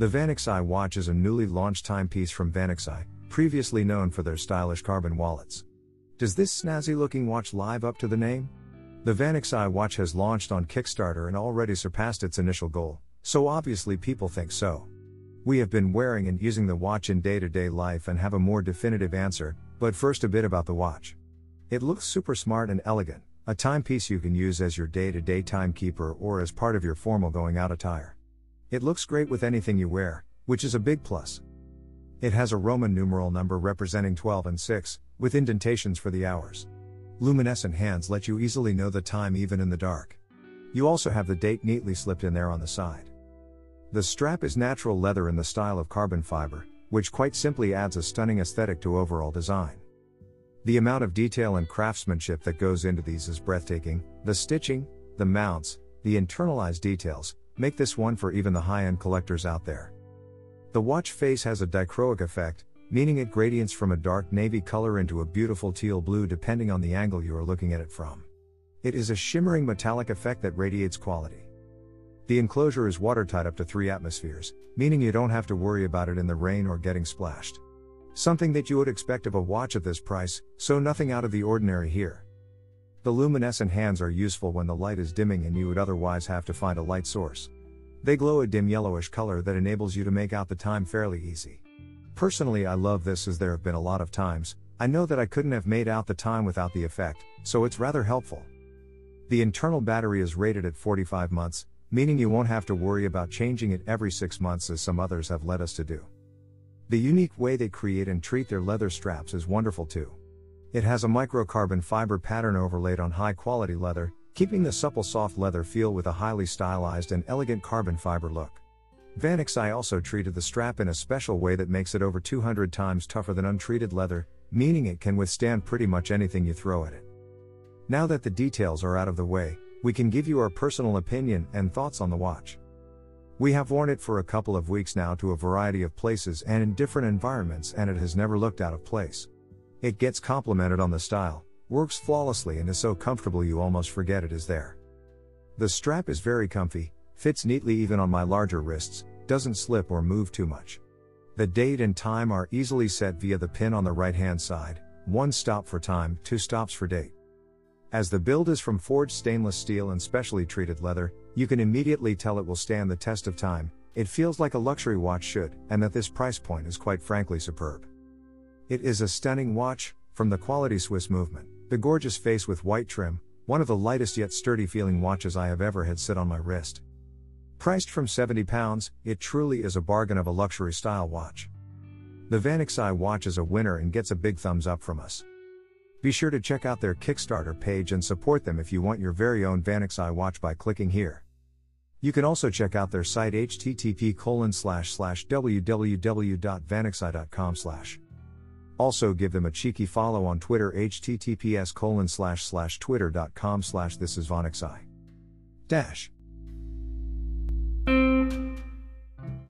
The Vanexi watch is a newly launched timepiece from Vanexi, previously known for their stylish carbon wallets. Does this snazzy looking watch live up to the name? The Vanexi watch has launched on Kickstarter and already surpassed its initial goal, so obviously people think so. We have been wearing and using the watch in day to day life and have a more definitive answer, but first a bit about the watch. It looks super smart and elegant, a timepiece you can use as your day to day timekeeper or as part of your formal going out attire. It looks great with anything you wear, which is a big plus. It has a Roman numeral number representing 12 and 6, with indentations for the hours. Luminescent hands let you easily know the time even in the dark. You also have the date neatly slipped in there on the side. The strap is natural leather in the style of carbon fiber, which quite simply adds a stunning aesthetic to overall design. The amount of detail and craftsmanship that goes into these is breathtaking. The stitching, the mounts, the internalized details make this one for even the high end collectors out there. The watch face has a dichroic effect, meaning it gradients from a dark navy color into a beautiful teal blue depending on the angle you are looking at it from. It is a shimmering metallic effect that radiates quality. The enclosure is watertight up to 3 atmospheres, meaning you don't have to worry about it in the rain or getting splashed. Something that you would expect of a watch at this price, so nothing out of the ordinary here. The luminescent hands are useful when the light is dimming and you would otherwise have to find a light source. They glow a dim yellowish color that enables you to make out the time fairly easy. Personally, I love this as there have been a lot of times, I know that I couldn't have made out the time without the effect, so it's rather helpful. The internal battery is rated at 45 months, meaning you won't have to worry about changing it every six months as some others have led us to do. The unique way they create and treat their leather straps is wonderful too. It has a microcarbon fiber pattern overlaid on high quality leather, keeping the supple soft leather feel with a highly stylized and elegant carbon fiber look. Vanexi also treated the strap in a special way that makes it over 200 times tougher than untreated leather, meaning it can withstand pretty much anything you throw at it. Now that the details are out of the way, we can give you our personal opinion and thoughts on the watch. We have worn it for a couple of weeks now to a variety of places and in different environments, and it has never looked out of place. It gets complimented on the style, works flawlessly, and is so comfortable you almost forget it is there. The strap is very comfy, fits neatly even on my larger wrists, doesn't slip or move too much. The date and time are easily set via the pin on the right hand side, one stop for time, two stops for date. As the build is from forged stainless steel and specially treated leather, you can immediately tell it will stand the test of time. It feels like a luxury watch should, and that this price point is quite frankly superb. It is a stunning watch, from the quality Swiss movement, the gorgeous face with white trim, one of the lightest yet sturdy feeling watches I have ever had sit on my wrist. Priced from 70 pounds, it truly is a bargain of a luxury style watch. The Vanexi watch is a winner and gets a big thumbs up from us. Be sure to check out their Kickstarter page and support them if you want your very own Vanexi watch by clicking here. You can also check out their site http www.vanexi.com slash. Also give them a cheeky follow on Twitter https colon slash slash twitter.com slash this is Vanexi. Dash.